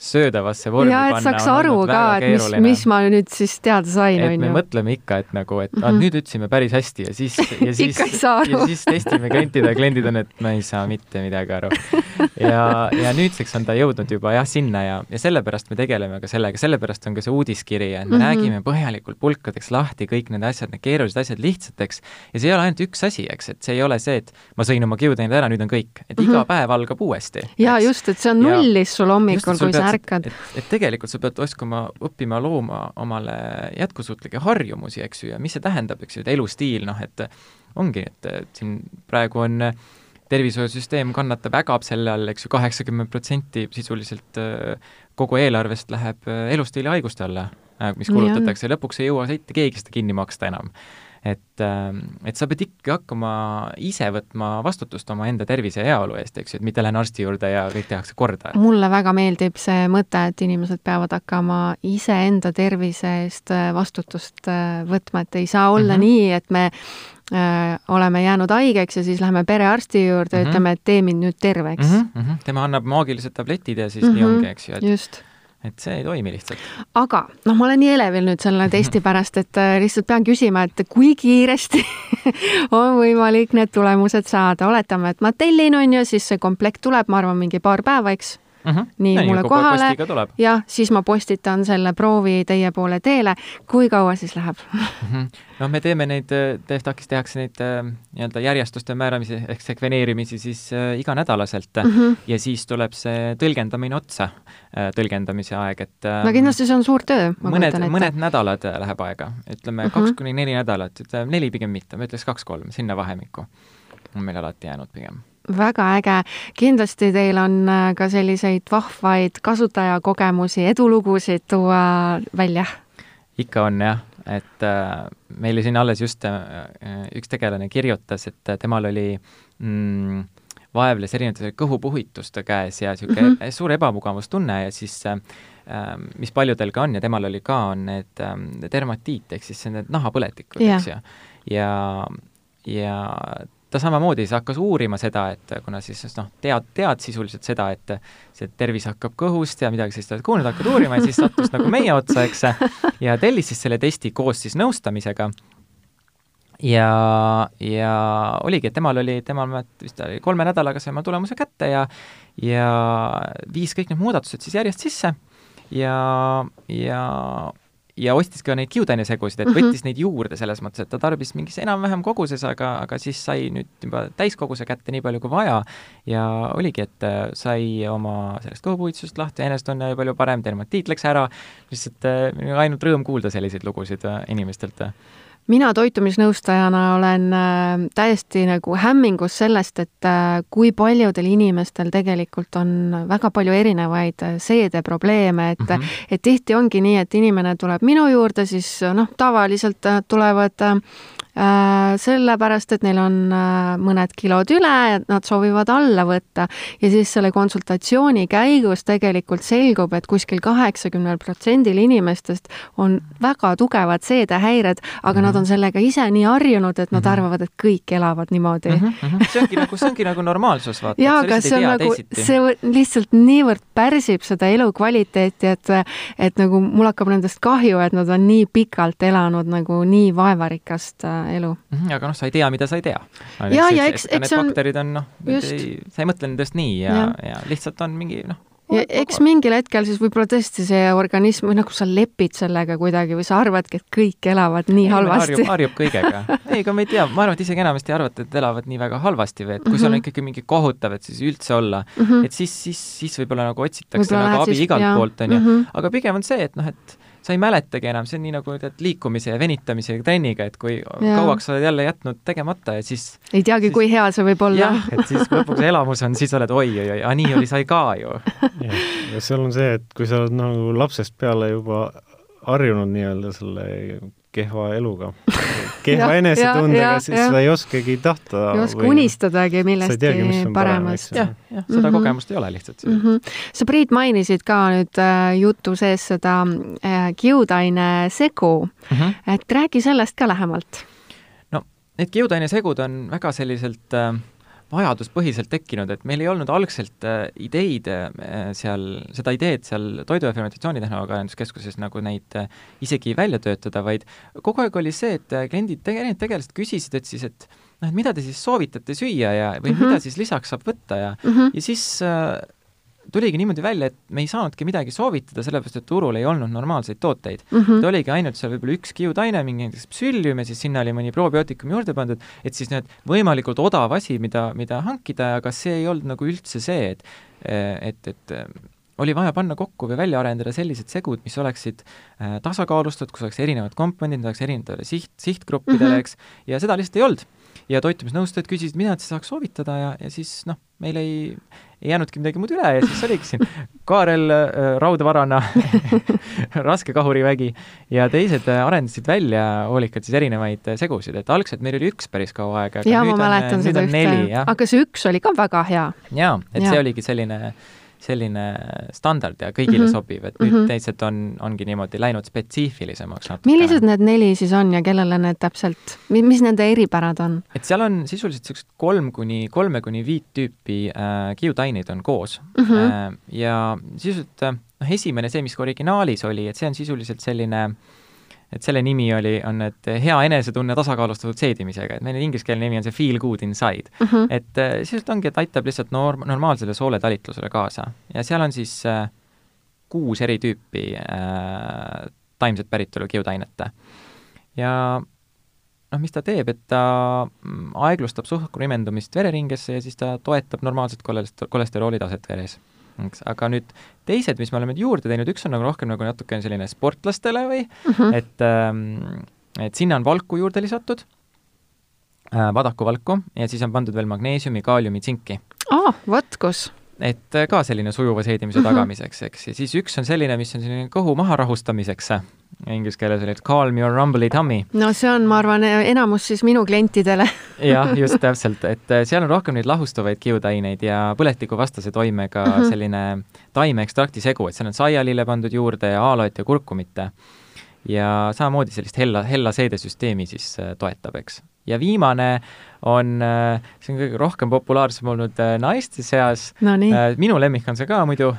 Speaker 3: söödavasse vormi
Speaker 2: ja,
Speaker 3: panna.
Speaker 2: et saaks aru ka, et mis, mis ma nüüd siis teada sain,
Speaker 3: on ju. me mõtleme ikka, et nagu, et mm -hmm. nüüd ütlesime päris hästi ja siis, ja siis
Speaker 2: ja
Speaker 3: siis testime klientide ja kliendid on, et ma ei saa mitte midagi aru. ja, ja nüüdseks on ta jõudnud juba jah, sinna ja, ja sellepärast me tegeleme ka sellega, sellepärast on ka see uudiskiri, et me mm -hmm. räägime põhjalikult pulkadeks lahti kõik need asjad, need keerulised asjad lihtsateks ja see ei ole ainult üks asi, eks, et see ei ole see, et ma sõin oma kiudõinud ära, nüüd on kõik, et mm -hmm. iga päev algab uuesti
Speaker 2: ja just, et see on nullis sul hommikul, kui sa ärkad.
Speaker 3: et tegelikult sa pead oskama, õppima looma omale jätkusuutlikke harjumusi, eks ju, ja mis see tähendab, eks ju, et elustiil, noh, et ongi, et siin praegu on tervishoiusüsteem kannatab, ägab selle all, eks ju, kaheksakümmend protsenti sisuliselt kogu eelarvest läheb elustiili haiguste alla, mis kulutatakse, lõpuks ei jõua mitte keegi seda kinni maksta enam et, ähm, et sa pead ikkagi hakkama ise võtma vastutust omaenda tervise ja heaolu eest, eks ju, et mitte lähen arsti juurde ja kõik tehakse korda.
Speaker 2: mulle väga meeldib see mõte, et inimesed peavad hakkama iseenda tervise eest äh, vastutust äh, võtma, et ei saa olla mm -hmm. nii, et me äh, oleme jäänud haigeks ja siis läheme perearsti juurde ja mm -hmm. ütleme, et tee mind nüüd terveks mm.
Speaker 3: -hmm. tema annab maagilised tabletid ja siis mm -hmm. nii ongi, eks ju, et
Speaker 2: just
Speaker 3: et see ei toimi lihtsalt.
Speaker 2: aga noh, ma olen nii elevil nüüd selle testi pärast, et äh, lihtsalt pean küsima, et kui kiiresti on võimalik need tulemused saada, oletame, et ma tellin, on ju, siis see komplekt tuleb, ma arvan, mingi paar päeva, eks Mm -hmm. nii ja mulle kohale ja siis ma postitan selle proovi teie poole teele. kui kaua siis läheb mm?
Speaker 3: -hmm. noh, me teeme neid, TFTAC-is tehakse neid äh, nii-öelda järjestuste määramisi ehk sekveneerimisi siis äh, iganädalaselt mm -hmm. ja siis tuleb see tõlgendamine otsa äh,, tõlgendamise aeg, et
Speaker 2: äh, no kindlasti see on suur töö,
Speaker 3: mõned, mõned nädalad läheb aega, ütleme mm -hmm. kaks kuni neli nädalat, ütleme neli pigem mitte, ma ütleks kaks-kolm, sinna vahemikku on meil alati jäänud pigem
Speaker 2: väga äge, kindlasti teil on äh, ka selliseid vahvaid kasutajakogemusi, edulugusid tuua välja
Speaker 3: ikka on jah, et äh, meile siin alles just äh, üks tegelane kirjutas, et temal oli mm, vaevles erinevate kõhupuhituste käes ja niisugune mm -hmm. suur ebamugavustunne ja siis mis paljudel ka on ja temal oli ka, on need äh, dermatiit, ehk siis need nahapõletikud yeah., eks ju. ja, ja ta samamoodi siis hakkas uurima seda, et kuna siis noh, tead, tead sisuliselt seda, et see tervis hakkab kõhust ja midagi sellist oled kuulnud, hakkad uurima ja siis sattus nagu meie otsa, eks, ja tellis siis selle testi koos siis nõustamisega. Ja, ja oligi, et temal oli, temal vist oli kolme nädalaga sai oma tulemuse kätte ja ja viis kõik need muudatused siis järjest sisse. Ja, ja ja ostis ka neid kiudainesegusid, et mhm. võttis mm -hmm. neid juurde selles mõttes, et ta tarbis mingis enam-vähem koguses, aga, aga siis sai nüüd juba täiskoguse kätte nii palju kui vaja ja oligi, et äh, sai oma sellest kõhupuitsusest lahti, enesetunne oli palju parem, dermatiit läks ära, lihtsalt äh, ainult rõõm kuulda selliseid lugusid äh, inimestelt
Speaker 2: mina toitumisnõustajana olen äh, täiesti nagu hämmingus sellest, et äh, kui paljudel inimestel tegelikult on väga palju erinevaid äh, seedeprobleeme, et mm, -hmm. et tihti ongi nii, et inimene tuleb minu juurde, siis noh, tavaliselt tulevad sellepärast, et neil on äh, mõned kilod üle ja nad soovivad alla võtta ja siis selle konsultatsiooni käigus tegelikult selgub, et kuskil kaheksakümnel protsendil inimestest on väga tugevad seedehäired, aga nad on sellega ise nii harjunud, et nad -hmm. arvavad, et kõik elavad niimoodi mm.
Speaker 3: -hmm. see ongi nagu, see ongi nagu normaalsus, vaata.
Speaker 2: jaa, aga see on nagu, see lihtsalt niivõrd pärsib seda elukvaliteeti, et et nagu mul hakkab nendest kahju, et nad on nii pikalt elanud nagu nii vaevarikast äh, elu
Speaker 3: mm. -hmm, aga noh, sa ei tea, mida sa ei tea.
Speaker 2: ja, ja eks, eks
Speaker 3: see on bakterid on noh, sa ei mõtle nendest nii ja, ja., ja lihtsalt on mingi noh,
Speaker 2: ja eks mingil hetkel siis võib-olla tõesti see organism või nagu sa lepid sellega kuidagi või sa arvadki, et kõik elavad nii halvasti.
Speaker 3: harjub, kõigega. ei, ega ma ei tea, ma arvan, et isegi enamasti arvate, et elavad nii väga halvasti või et kui mm -hmm. sul on mhm. ikkagi mingi kohutav, et siis üldse olla mm, -hmm. et siis, siis, siis võib-olla nagu otsitakse võib nagu abi siis, igalt jah. poolt, on ju. Mhm. aga pigem on see, et noh, et sa ei mäletagi enam, see on nii nagu tead, liikumise ja venitamise ja trenniga, et kui ja. kauaks sa oled jälle jätnud tegemata ja siis
Speaker 2: ei teagi, kui hea see võib olla.
Speaker 3: jah, et siis kui lõpuks elamus on, siis oled oi-oi-oi, aga nii oli sai ka ju.
Speaker 4: ja seal on see, et kui sa oled nagu lapsest peale juba harjunud nii-öelda selle kehva eluga, kehva enesetundega, siis ja. sa ei oskagi tahta.
Speaker 2: ei oska või... unistadagi millestki paremast.
Speaker 3: jah, jah, seda mm -hmm. kogemust ei ole lihtsalt
Speaker 2: mm. -hmm. sa, Priit, mainisid ka nüüd äh, jutu sees seda äh, kiudaine segu mm, -hmm. et räägi sellest ka lähemalt.
Speaker 3: no need kiudaine segud on väga selliselt äh, vajaduspõhiselt tekkinud, et meil ei olnud algselt äh, ideid äh, seal, seda ideed seal Toidu- ja Fermentatsioonitehnoloogia Arenduskeskuses nagu neid äh, isegi välja töötada, vaid kogu aeg oli see, et kliendid, need tegelased küsisid, et siis, et noh, et mida te siis soovitate süüa ja, või mm -hmm. mida siis lisaks saab võtta ja mm, -hmm. ja siis tuligi niimoodi välja, et me ei saanudki midagi soovitada, sellepärast et turul ei olnud normaalseid tooteid mm. -hmm. ta oligi ainult seal võib-olla üks kiudaine, mingi näiteks psüllium ja siis sinna oli mõni probiootikum juurde pandud, et siis need võimalikult odav asi, mida, mida hankida, aga see ei olnud nagu üldse see, et et, et oli vaja panna kokku või välja arendada sellised segud, mis oleksid äh, tasakaalustatud, kus oleks erinevad komponendid, oleks erinevatele siht, sihtgruppidele mm, -hmm. eks, ja seda lihtsalt ei olnud ja toitumisnõustajad küsisid, mida nad siis saaks soovitada ja, ja siis noh, meil ei, ei jäänudki midagi muud üle ja siis oligi siin Kaarel äh, Raudvarana raske kahurivägi ja teised äh, arendasid välja hoolikalt siis erinevaid äh, segusid, et algselt meil oli üks päris kaua aega.
Speaker 2: jaa, ma mäletan seda ühte, aga see üks oli ka väga hea.
Speaker 3: jaa, et ja. see oligi selline äh, selline standard ja kõigile mm -hmm. sobiv, et nüüd mm -hmm. teised on, ongi niimoodi läinud spetsiifilisemaks
Speaker 2: natuke. millised need neli siis on ja kellele need täpselt, mis nende eripärad on?
Speaker 3: et seal on sisuliselt niisugused kolm kuni, kolme kuni viit tüüpi äh, kiudaineid on koos mm. -hmm. Äh, ja sisuliselt äh, noh, esimene, see, mis ka originaalis oli, et see on sisuliselt selline äh, et selle nimi oli, on, et hea enesetunne tasakaalustatud seedimisega, et meil ingliskeelne nimi on see feel good inside mm. -hmm. et äh, sisuliselt ongi, et aitab lihtsalt norm-, normaalsele sooletalitlusele kaasa ja seal on siis äh, kuus eri tüüpi äh, taimset päritolu kiudainet. ja noh, mis ta teeb, et ta mm, aeglustab suhkru imendumist vereringesse ja siis ta toetab normaalset kolesterooli taset veres eks, aga nüüd teised, mis me oleme juurde teinud, üks on nagu rohkem nagu natukene selline sportlastele või mm, -hmm. et ähm, et sinna on valku juurde lisatud äh,, vadakuvalku, ja siis on pandud veel magneesiumi, kaaliumi, tsinki.
Speaker 2: aa, vot kus
Speaker 3: et äh, ka selline sujuva seedimise
Speaker 2: Mhm.
Speaker 3: tagamiseks, eks, ja siis üks on selline, mis on selline kõhu maha rahustamiseks, inglise keeles oli, et calm your rumbly tummy.
Speaker 2: no see on, ma arvan, enamus siis minu klientidele
Speaker 3: jah, just täpselt, et äh, seal on rohkem neid lahustavaid kiudaineid ja põletikuvastase toimega mm. -hmm. selline taimeekstrakti segu, et seal on saialille pandud juurde ja aaloit ja kurkumit. ja samamoodi sellist hella, hella seedesüsteemi siis äh, toetab, eks. Ja viimane on, see on kõige rohkem populaarsem olnud äh, naiste seas,
Speaker 2: Nonii.
Speaker 3: Äh, minu lemmik on see ka muidu,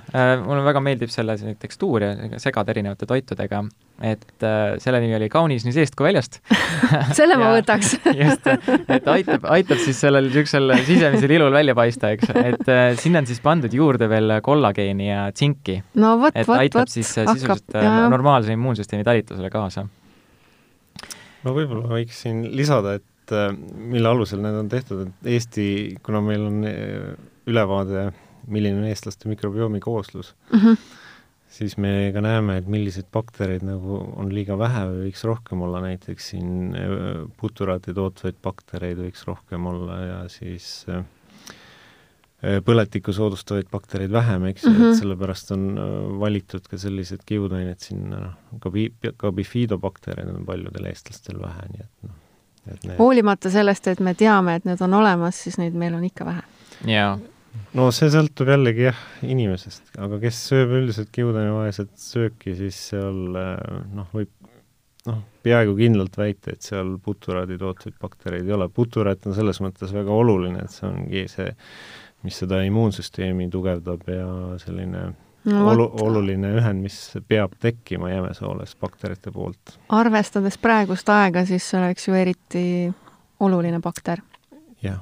Speaker 3: mulle väga meeldib selle selline tekstuur ja segada erinevate toitudega, et äh, selle nimi oli Kaunis nii seest kui väljast.
Speaker 2: Selle ma
Speaker 3: ja-
Speaker 2: võtaks.
Speaker 3: Just, et aitab, aitab siis sellel niisugusel sisemisel ilul välja paista, eks, et äh, sinna on siis pandud juurde veel kollageeni ja tsinki,
Speaker 2: no vot,
Speaker 3: et
Speaker 2: vot,
Speaker 3: aitab
Speaker 2: vot,
Speaker 3: siis äh, sisuliselt äh,
Speaker 2: jah.
Speaker 3: normaalse immuunsüsteemi talitusele kaasa.
Speaker 4: no võib-olla võiks siin lisada, et äh, mille alusel need on tehtud, et Eesti, kuna meil on äh, ülevaade, milline on eestlaste mikrobiomi kooslus,
Speaker 2: Mhm.
Speaker 4: siis me ka näeme, et milliseid baktereid nagu on liiga vähe või võiks rohkem olla, näiteks siin äh, puturaati tootvaid baktereid võiks rohkem olla ja siis äh, äh, põletikku soodustavaid baktereid vähem, eks ju mm,
Speaker 2: Mhm.
Speaker 4: -hmm. et sellepärast on äh, valitud ka sellised kiudained sinna, noh, ka bi-, ka bifidobaktereid on paljudel eestlastel vähe, nii et noh, et need
Speaker 2: hoolimata sellest, et me teame, et need on olemas, siis neid meil on ikka vähe.
Speaker 3: jaa,
Speaker 4: no see sõltub jällegi jah, inimesest, aga kes sööb üldiselt kiudanivaeset sööki, siis seal äh, noh, võib noh, peaaegu kindlalt väita, et seal puturaadi tootvaid baktereid ei ole. puturaat on selles mõttes väga oluline, et see ongi see, mis seda immuunsüsteemi tugevdab ja selline
Speaker 2: no
Speaker 4: olu-, oluline ühend, mis peab tekkima jämesooles bakterite poolt.
Speaker 2: arvestades praegust aega, siis see oleks ju eriti oluline bakter
Speaker 4: jah,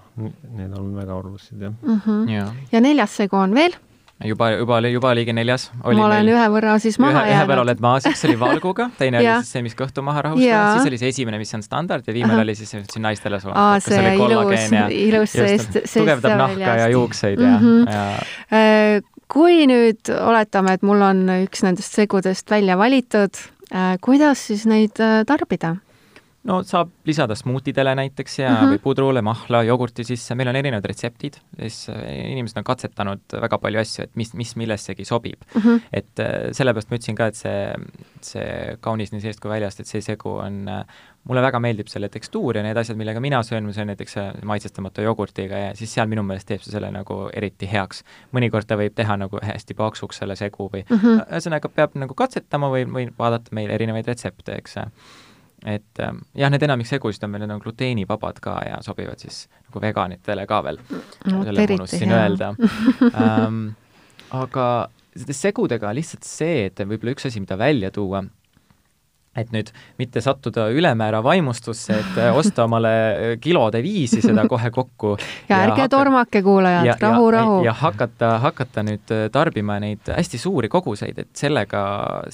Speaker 4: need on väga olulised, jah.
Speaker 2: mm. -hmm.
Speaker 3: jaa.
Speaker 2: ja neljas segu on veel,
Speaker 3: juba, juba, juba liige neljas.
Speaker 2: ma olen ühe võrra siis maha
Speaker 3: ühe, ühe peal
Speaker 2: jäänud.
Speaker 3: oled maas, üks oli valguga, teine oli siis see, mis kõhtu maha rahustab, siis oli see esimene, mis on standard ja viimane oli siis see, mis siin naistele suunatud.
Speaker 2: aa,
Speaker 3: kus
Speaker 2: see
Speaker 3: oli
Speaker 2: ilus
Speaker 3: kollageen ja-,
Speaker 2: ilus
Speaker 3: just,
Speaker 2: seest, seest
Speaker 3: tugevdab nahka ja juukseid ja
Speaker 2: Mhm.
Speaker 3: mm, -hmm. ja
Speaker 2: kui nüüd oletame, et mul on üks nendest segudest välja valitud, kuidas siis neid äh, tarbida?
Speaker 3: no saab lisada smuutidele näiteks ja mm. -hmm. või pudrule, mahla, jogurti sisse, meil on erinevad retseptid, siis äh, inimesed on katsetanud väga palju asju, et mis, mis millessegi sobib
Speaker 2: Mm -hmm.
Speaker 3: et äh, sellepärast ma ütlesin ka, et see, see kaunis nii seest kui väljast, et see segu on, mulle väga meeldib selle tekstuur ja need asjad, millega mina söön, ma söön näiteks äh, maitsestamata jogurtiga ja siis seal minu meelest teeb see selle nagu eriti heaks. mõnikord ta võib teha nagu hästi paksuks selle segu või
Speaker 2: Mm -hmm.
Speaker 3: ühesõnaga, peab nagu katsetama või, või vaadata meil erinevaid retsepte, eks. et ähm, jah, need enamik segusid on meil, need on gluteenivabad ka ja sobivad siis nagu veganitele ka veel
Speaker 2: no,
Speaker 3: selle unustasin öelda ähm, aga nende segudega lihtsalt see, et võib-olla üks asi, mida välja tuua, et nüüd mitte sattuda ülemäära vaimustusse, et äh, osta omale äh, kilode viisi seda kohe kokku.
Speaker 2: ja ärge
Speaker 3: hakka-
Speaker 2: tormake, kuulajad, rahu, rahu.
Speaker 3: ja hakata, hakata nüüd äh, tarbima neid hästi suuri koguseid, et sellega,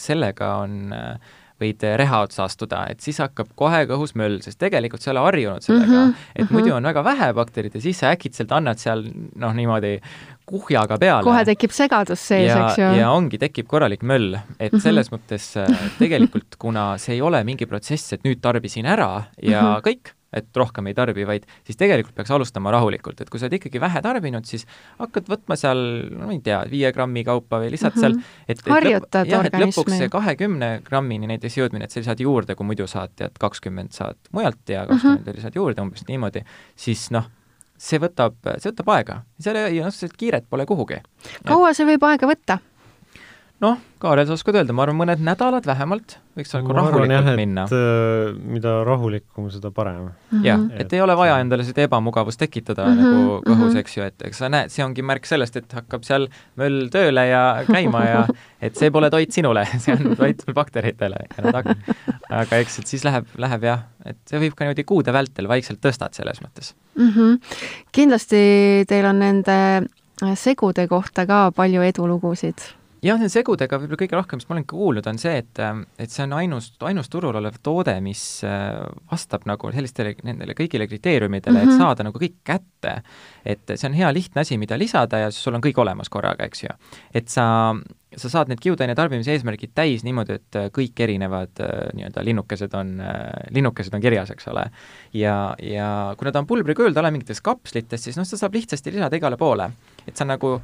Speaker 3: sellega on äh, võid reha otsa astuda, et siis hakkab kohe kõhus möll, sest tegelikult sa ei ole harjunud sellega mm,
Speaker 2: Mhm,
Speaker 3: -hmm, et
Speaker 2: mhm.
Speaker 3: muidu on väga vähe bakterid ja siis sa äkitselt annad seal noh, niimoodi kuhjaga peale.
Speaker 2: kohe tekib segadus sees,
Speaker 3: ja,
Speaker 2: eks ju.
Speaker 3: ja ongi, tekib korralik möll, et
Speaker 2: Mhm.
Speaker 3: selles mõttes äh, tegelikult, kuna see ei ole mingi protsess, et nüüd tarbisin ära ja
Speaker 2: Mhm.
Speaker 3: kõik, et rohkem ei tarbi, vaid siis tegelikult peaks alustama rahulikult, et kui sa oled ikkagi vähe tarbinud, siis hakkad võtma seal, no ma ei tea, viie grammi kaupa või lihtsalt seal,
Speaker 2: Mhm.
Speaker 3: et, et
Speaker 2: Harjutad
Speaker 3: jah, et lõpuks
Speaker 2: organismi.
Speaker 3: see kahekümne grammini näiteks jõudmine, et sa lisad juurde, kui muidu saad tead kakskümmend saad mujalt ja kakskümmend lisad juurde umbes niimoodi, siis noh, see võtab, see võtab aega. seal ei, noh, kiiret pole kuhugi.
Speaker 2: kaua see võib aega võtta?
Speaker 3: Noh, Kaarel, sa oskad öelda, ma arvan, mõned nädalad vähemalt võiks nagu
Speaker 4: jah,
Speaker 3: rahulikult
Speaker 4: et
Speaker 3: minna.
Speaker 4: äh, mida rahulikum, seda parem.
Speaker 3: jah
Speaker 2: Mhm.,
Speaker 3: et ei ole vaja endale seda ebamugavust tekitada mm -hmm, nagu kõhus
Speaker 2: mhm.
Speaker 3: mm, eks ju, et eks sa näed, see ongi märk sellest, et hakkab seal möll tööle ja käima ja et see pole toit sinule, see on toit bakteritele aga eks, et siis läheb, läheb jah, et see võib ka niimoodi kuude vältel vaikselt tõstad selles mõttes.
Speaker 2: mm. -hmm. kindlasti teil on nende segude kohta ka palju edulugusid.
Speaker 3: Jah, nende segudega võib-olla kõige rohkem, mis ma olen kuulnud, on see, et, et see on ainus, ainus turul olev toode, mis äh, vastab nagu sellistele, nendele kõigile kriteeriumidele mm, -hmm.
Speaker 2: Mhm.
Speaker 3: et saada nagu kõik kätte. et see on hea lihtne asi, mida lisada ja sul on kõik olemas korraga, eks ju. et sa, sa saad need kiudaine tarbimise eesmärgid täis niimoodi, et äh, kõik erinevad äh, nii-öelda linnukesed on, linnukesed on kirjas, eks ole. ja, ja kuna ta on pulbri kujul, ta ei ole mingites kapslites, siis noh, seda saab lihtsasti lisada igale poole. et sa nagu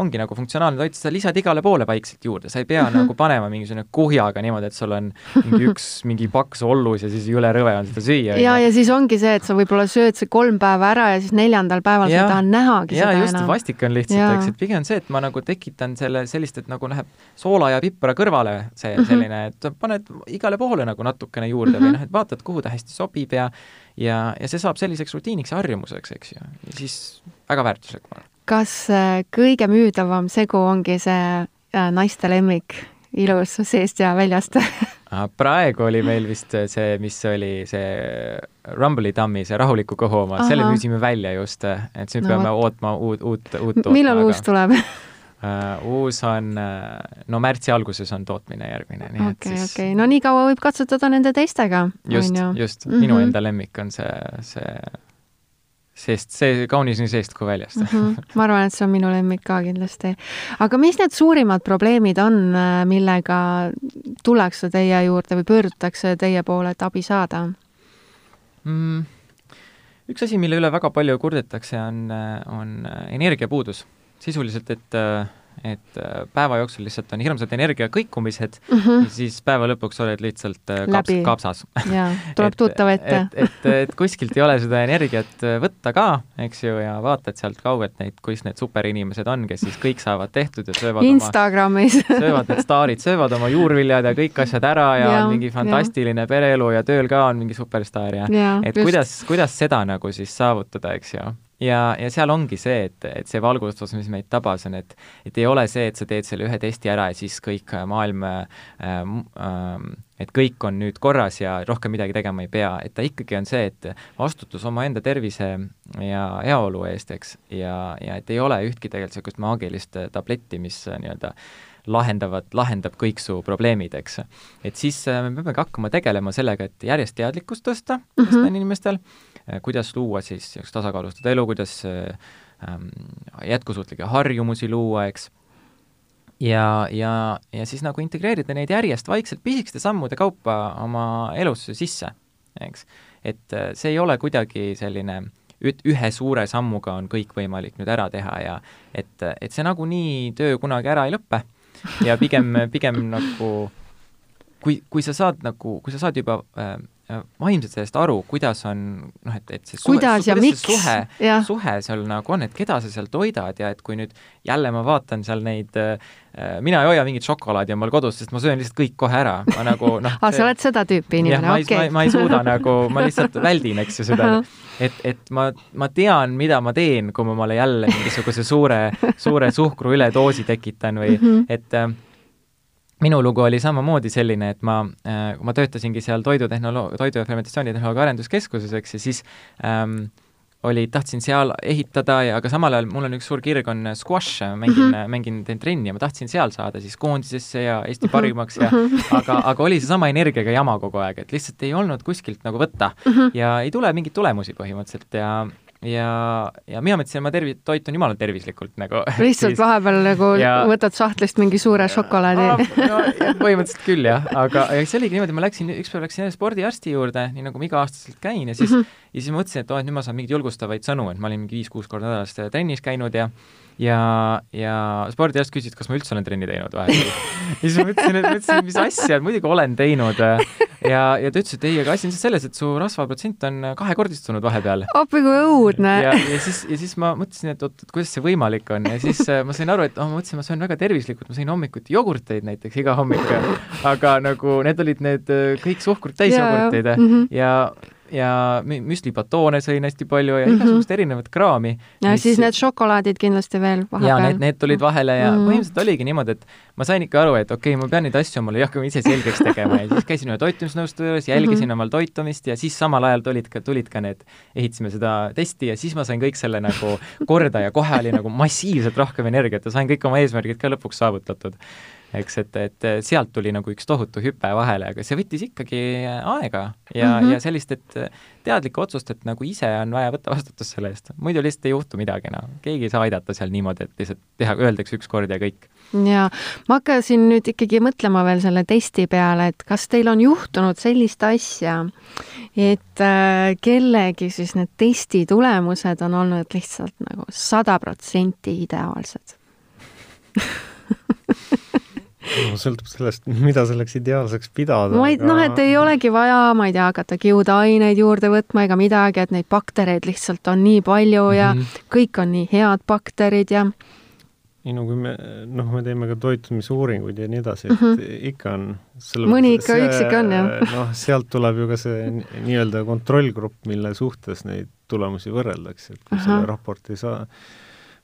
Speaker 3: ongi nagu funktsionaalne toit, sa lisad igale poole vaikselt juurde, sa ei pea -hmm. nagu panema mingisugune kuhjaga niimoodi, et sul on mingi üks mingi paks ollus ja siis jõle rõve on seda süüa.
Speaker 2: ja, ja siis ongi see, et sa võib-olla sööd see kolm päeva ära ja siis neljandal päeval ja, sa ei taha nähagi
Speaker 3: ja,
Speaker 2: seda
Speaker 3: just, enam. vastik on lihtsalt, eks, et pigem see, et ma nagu tekitan selle sellist, et nagu läheb soola ja pipra kõrvale, see mhm. selline, et paned igale poole nagu natukene juurde mm -hmm. või noh, et vaatad, kuhu ta hästi sobib ja ja, ja see saab selliseks rutiiniks ja harjumuseks, eks ju, ja siis väga väärtuslik, ma arvan
Speaker 2: kas äh, kõige müüdavam segu ongi see äh, naiste lemmik, ilus seest ja väljast
Speaker 3: praegu oli meil vist see, mis oli see Rumble'i tammi, see rahuliku kõhu oma, selle müüsime välja just, et siis no, peame ootma uut, uut, uut
Speaker 2: millal uus tuleb
Speaker 3: Uh, uus on no märtsi alguses on tootmine järgmine, nii
Speaker 2: okay, et siis okei okay., no nii kaua võib katsutada nende teistega.
Speaker 3: just, just mm, -hmm. minu enda lemmik on see, see sest see kaunis nii seest kui väljast mm.
Speaker 2: -hmm. ma arvan, et see on minu lemmik ka kindlasti. aga mis need suurimad probleemid on, äh, millega tullakse teie juurde või pöördutakse teie poole, et abi saada
Speaker 3: mm.? üks asi, mille üle väga palju kurdetakse, on, äh, on äh, energiapuudus. sisuliselt, et äh, et äh, päeva jooksul lihtsalt on hirmsad energiakõikumised mm -hmm. siis päeva lõpuks oled lihtsalt äh, kaps, kapsas.
Speaker 2: jaa, tuleb tuttav ette.
Speaker 3: et, et, et, et kuskilt ei ole seda energiat äh, võtta ka, eks ju, ja vaatad sealt kaugelt neid, kus need superinimesed on, kes siis kõik saavad tehtud ja söövad
Speaker 2: Instagramis
Speaker 3: oma, söövad need staarid, söövad oma juurviljad ja kõik asjad ära ja, ja on mingi fantastiline ja. pereelu ja tööl ka on mingi superstaar ja, ja et just. kuidas, kuidas seda nagu siis saavutada, eks ju ja, ja seal ongi see, et, et see valgustus, mis meid tabas, on, et et ei ole see, et sa teed selle ühe testi ära ja siis kõik äh, maailm äh, äh, et kõik on nüüd korras ja rohkem midagi tegema ei pea, et ta ikkagi on see, et vastutus omaenda tervise ja heaolu eest, eks, ja, ja et ei ole ühtki tegelikult niisugust maagilist äh, tabletti, mis nii-öelda lahendavad, lahendab kõik su probleemid, eks. et siis me peamegi hakkama tegelema sellega, et järjest teadlikkust tõsta mm -hmm. inimestel Äh, kuidas luua siis niisugust tasakaalustatud elu, kuidas äh, ähm, jätkusuutlikke harjumusi luua, eks, ja, ja, ja siis nagu integreerida neid järjest vaikselt pisikeste sammude kaupa oma elusse sisse, eks. et äh, see ei ole kuidagi selline üt-, ühe suure sammuga on kõik võimalik nüüd ära teha ja et, et see nagunii töö kunagi ära ei lõpe ja pigem, pigem nagu kui, kui sa saad nagu, kui sa saad juba äh, vaimselt sellest aru, kuidas on noh, et, et see
Speaker 2: suhe, kuidas ja miks,
Speaker 3: suhe, suhe seal nagu on, et keda sa seal toidad ja et kui nüüd jälle ma vaatan seal neid äh, mina ei hoia mingit šokolaadi omal kodus, sest ma söön lihtsalt kõik kohe ära, ma nagu noh
Speaker 2: aa, sa oled seda tüüpi inimene,
Speaker 3: okei. ma ei suuda nagu, ma lihtsalt väldin, eks ju, seda, et, et ma, ma tean, mida ma teen, kui ma omale jälle mingisuguse suure, suure suhkru üledoosi tekitan või mm -hmm. et äh, minu lugu oli samamoodi selline, et ma, äh, kui ma töötasingi seal toidutehnoloog-, toidu- ja fermentatsioonitehnoloogia arenduskeskuses, eks ju, siis ähm, oli, tahtsin seal ehitada ja aga samal ajal mul on üks suur kirg on squash, mängin mm, -hmm. mängin, teen trenni ja ma tahtsin seal saada siis koondisesse ja Eesti mhm. parimaks ja aga, aga oli seesama energiaga jama kogu aeg, et lihtsalt ei olnud kuskilt nagu võtta mm -hmm. ja ei tule mingeid tulemusi põhimõtteliselt ja ja, ja mina mõtlesin, ma tervi-, toitun jumala tervislikult nagu.
Speaker 2: lihtsalt siis... vahepeal nagu ja... võtad sahtlist mingi suure šokolaadi
Speaker 3: no, põhimõtteliselt küll jah, aga see oligi niimoodi, ma läksin, ükspäev läksin spordiarsti juurde, nii nagu ma iga-aastaselt käin ja siis mm, -hmm. ja siis mõtlesin, et oo, et nüüd ma saan mingeid julgustavaid sõnu, et ma olin mingi viis-kuus korda nädalas trennis käinud ja ja, ja spordiarst küsis, kas ma üldse olen trenni teinud vahepeal ja siis ma mõtlesin, et mõtlesin, mis asja, muidugi olen teinud. ja, ja ta ütles, et ei, aga asi on selles, et su rasvaprotsent on kahekordistunud vahepeal.
Speaker 2: appi kui õudne.
Speaker 3: ja, ja siis, ja siis ma mõtlesin, et oot, et kuidas see võimalik on ja siis äh, ma sain aru, et oh, ma mõtlesin, ma söön väga tervislikult, ma sõin hommikuti jogurteid näiteks iga hommik, aga nagu need olid need äh, kõik suhkrut täis jogurteid mm -hmm. ja ja müslibatoone sõin hästi palju ja mm -hmm. igasugust erinevat kraami.
Speaker 2: ja siis need šokolaadid kindlasti veel vahepeal.
Speaker 3: ja need, need tulid vahele ja mm -hmm. põhimõtteliselt oligi niimoodi, et ma sain ikka aru, et okei okay,, ma pean neid asju omale rohkem ise selgeks tegema ja siis käisin ühe toitumisnõustaja juures, jälgisin mm -hmm. omal toitumist ja siis samal ajal tulid ka, tulid ka need, ehitasime seda testi ja siis ma sain kõik selle nagu korda ja kohe oli nagu massiivselt rohkem energiat ja sain kõik oma eesmärgid ka lõpuks saavutatud eks, et, et sealt tuli nagu üks tohutu hüpe vahele, aga see võttis ikkagi aega ja mm, -hmm. ja sellist, et teadlikku otsust, et nagu ise on vaja võtta vastutus selle eest, muidu lihtsalt ei juhtu midagi, noh. keegi ei saa aidata seal niimoodi, et lihtsalt teha, öeldakse üks kord ja kõik.
Speaker 2: jaa, ma hakkasin nüüd ikkagi mõtlema veel selle testi peale, et kas teil on juhtunud sellist asja, et äh, kellegi siis need testi tulemused on olnud lihtsalt nagu sada protsenti ideaalsed
Speaker 4: no sõltub sellest, mida selleks ideaalseks pidada.
Speaker 2: ma ei aga..., noh, et ei olegi vaja, ma ei tea, hakata kiudaineid juurde võtma ega midagi, et neid baktereid lihtsalt on nii palju ja mm -hmm. kõik on nii head bakterid ja
Speaker 4: ei no kui me, noh, me teeme ka toitumisuuringuid ja nii edasi, et mm -hmm. ikka on
Speaker 2: mõni ikka üksik on, jah.
Speaker 4: noh, sealt tuleb ju ka see nii-öelda kontrollgrupp, mille suhtes neid tulemusi võrreldakse, et kui Aha. selle raporti saa-,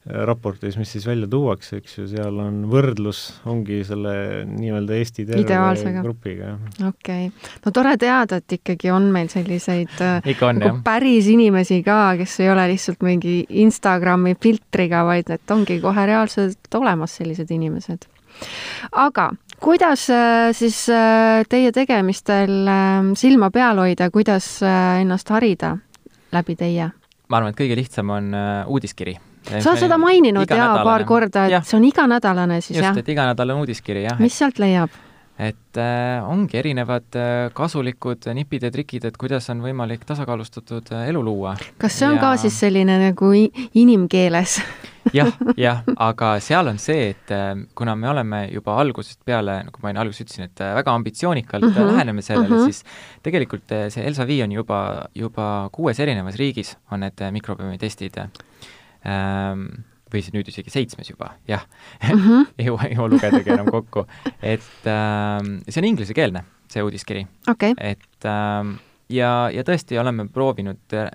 Speaker 4: raportis, mis siis välja tuuakse, eks ju, seal on võrdlus, ongi selle nii-öelda Eesti terve grupiga.
Speaker 2: okei okay., no tore teada, et ikkagi on meil selliseid
Speaker 3: äh, on, nagu
Speaker 2: päris inimesi ka, kes ei ole lihtsalt mingi Instagrami filtriga, vaid et ongi kohe reaalselt olemas sellised inimesed. aga kuidas äh, siis äh, teie tegemistel silma peal hoida, kuidas ennast harida läbi teie?
Speaker 3: ma arvan, et kõige lihtsam on uudiskiri
Speaker 2: sa oled seda maininud jaa, paar korda, et ja. see on iganädalane siis,
Speaker 3: jah? just, et iganädalane uudiskiri, jah.
Speaker 2: mis sealt leiab?
Speaker 3: et äh, ongi erinevad äh, kasulikud nipid ja trikid, et kuidas on võimalik tasakaalustatud äh, elu luua.
Speaker 2: kas see on ja... ka siis selline nagu inimkeeles
Speaker 3: jah, jah, aga seal on see, et äh, kuna me oleme juba algusest peale, nagu ma enne alguses ütlesin, et äh, väga ambitsioonikalt mm -hmm. läheneme sellele mm, -hmm. siis tegelikult see Elsa Vii on juba, juba kuues erinevas riigis on need mikrobiomi testid ähm, või siis nüüd isegi seitsmes juba, jah mm, -hmm. ei jõua, ei jõua lugedagi enam kokku. et ähm, see on inglisekeelne, see uudiskiri
Speaker 2: okay..
Speaker 3: et ähm, ja, ja tõesti oleme proovinud äh,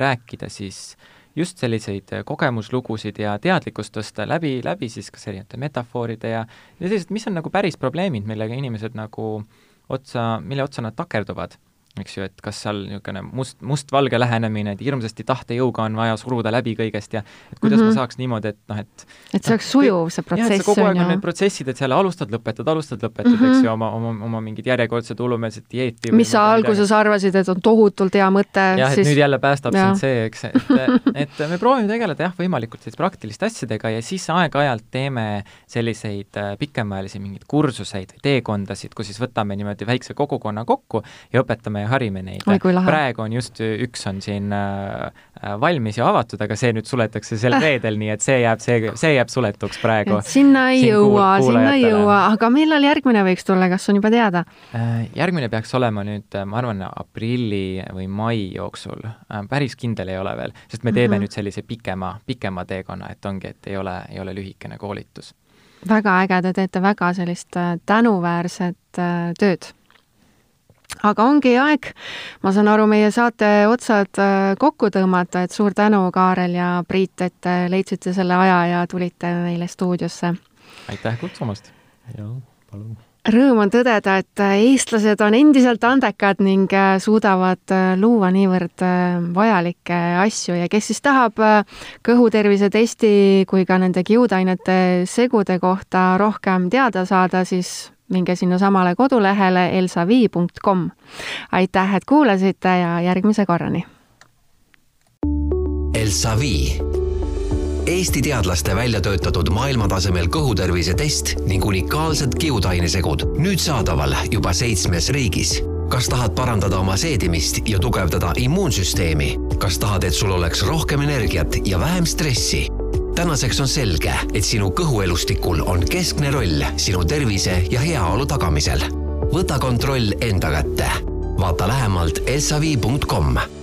Speaker 3: rääkida siis just selliseid kogemuslugusid ja teadlikkust tõsta läbi, läbi siis kas erinevate metafooride ja, ja sellised, mis on nagu päris probleemid, millega inimesed nagu otsa, mille otsa nad takerduvad eks ju, et kas seal niisugune must, mustvalge lähenemine, et hirmsasti tahtejõuga on vaja suruda läbi kõigest ja et kuidas mm -hmm. ma saaks niimoodi, et noh, et
Speaker 2: et see oleks sujuv, see protsess,
Speaker 3: on ju. kogu aeg on need protsessid, et seal alustad, lõpetad, alustad, lõpetad mm, -hmm. eks ju, oma, oma, oma mingit järjekordset hullumeelset dieeti.
Speaker 2: mis sa alguses arvasid, et on tohutult hea mõte,
Speaker 3: jah, et nüüd jälle päästab ja. sind see, eks, et, et me proovime tegeleda jah, võimalikult selliste praktiliste asjadega ja siis aeg-ajalt teeme selliseid äh, pikemaajalisi mingeid kursuseid või teekondasid, kus siis võtame niimoodi väikse kogukonna kokku ja õpetame ja harime neid. praegu on just üks on siin äh, äh, valmis ja avatud, aga see nüüd suletakse sel äh. reedel, nii et see jääb, see, see jääb suletuks praegu.
Speaker 2: sinna ei siin jõua, sinna ei jõua, aga millal järgmine võiks tulla, kas on juba teada
Speaker 3: äh,? järgmine peaks olema nüüd, ma arvan, aprilli või mai jooksul päris kindel ei ole veel, sest me teeme mm -hmm. nüüd sellise pikema, pikema teekonna, et ongi, et ei ole, ei ole lühikene koolitus
Speaker 2: väga äge, te teete väga sellist tänuväärset tööd aga ongi aeg, ma saan aru, meie saate otsad äh, kokku tõmmata, et suur tänu, Kaarel ja Priit, et leidsite selle aja ja tulite meile stuudiosse.
Speaker 3: aitäh kutsumast!
Speaker 4: jaa, palun!
Speaker 2: Rõõm on tõdeda, et äh, eestlased on endiselt andekad ning äh, suudavad luua niivõrd vajalikke asju ja kes siis tahab kõhutervise testi kui ka nende kiudainete segude kohta rohkem teada saada, siis minge sinnasamale kodulehele elsavi.com. aitäh, et kuulasite ja järgmise korrani.
Speaker 1: Elsavi Eesti teadlaste välja töötatud maailmatasemel kõhutervise test ning unikaalsed kiudainesegud nüüd saadaval juba seitsmes riigis. kas tahad parandada oma seedimist ja tugevdada immuunsüsteemi? kas tahad, et sul oleks rohkem energiat ja vähem stressi? Tänaseks on selge, et sinu kõhuelustikul on keskne roll sinu tervise ja heaolu tagamisel. võta kontroll enda kätte. vaata lähemalt elsavi.com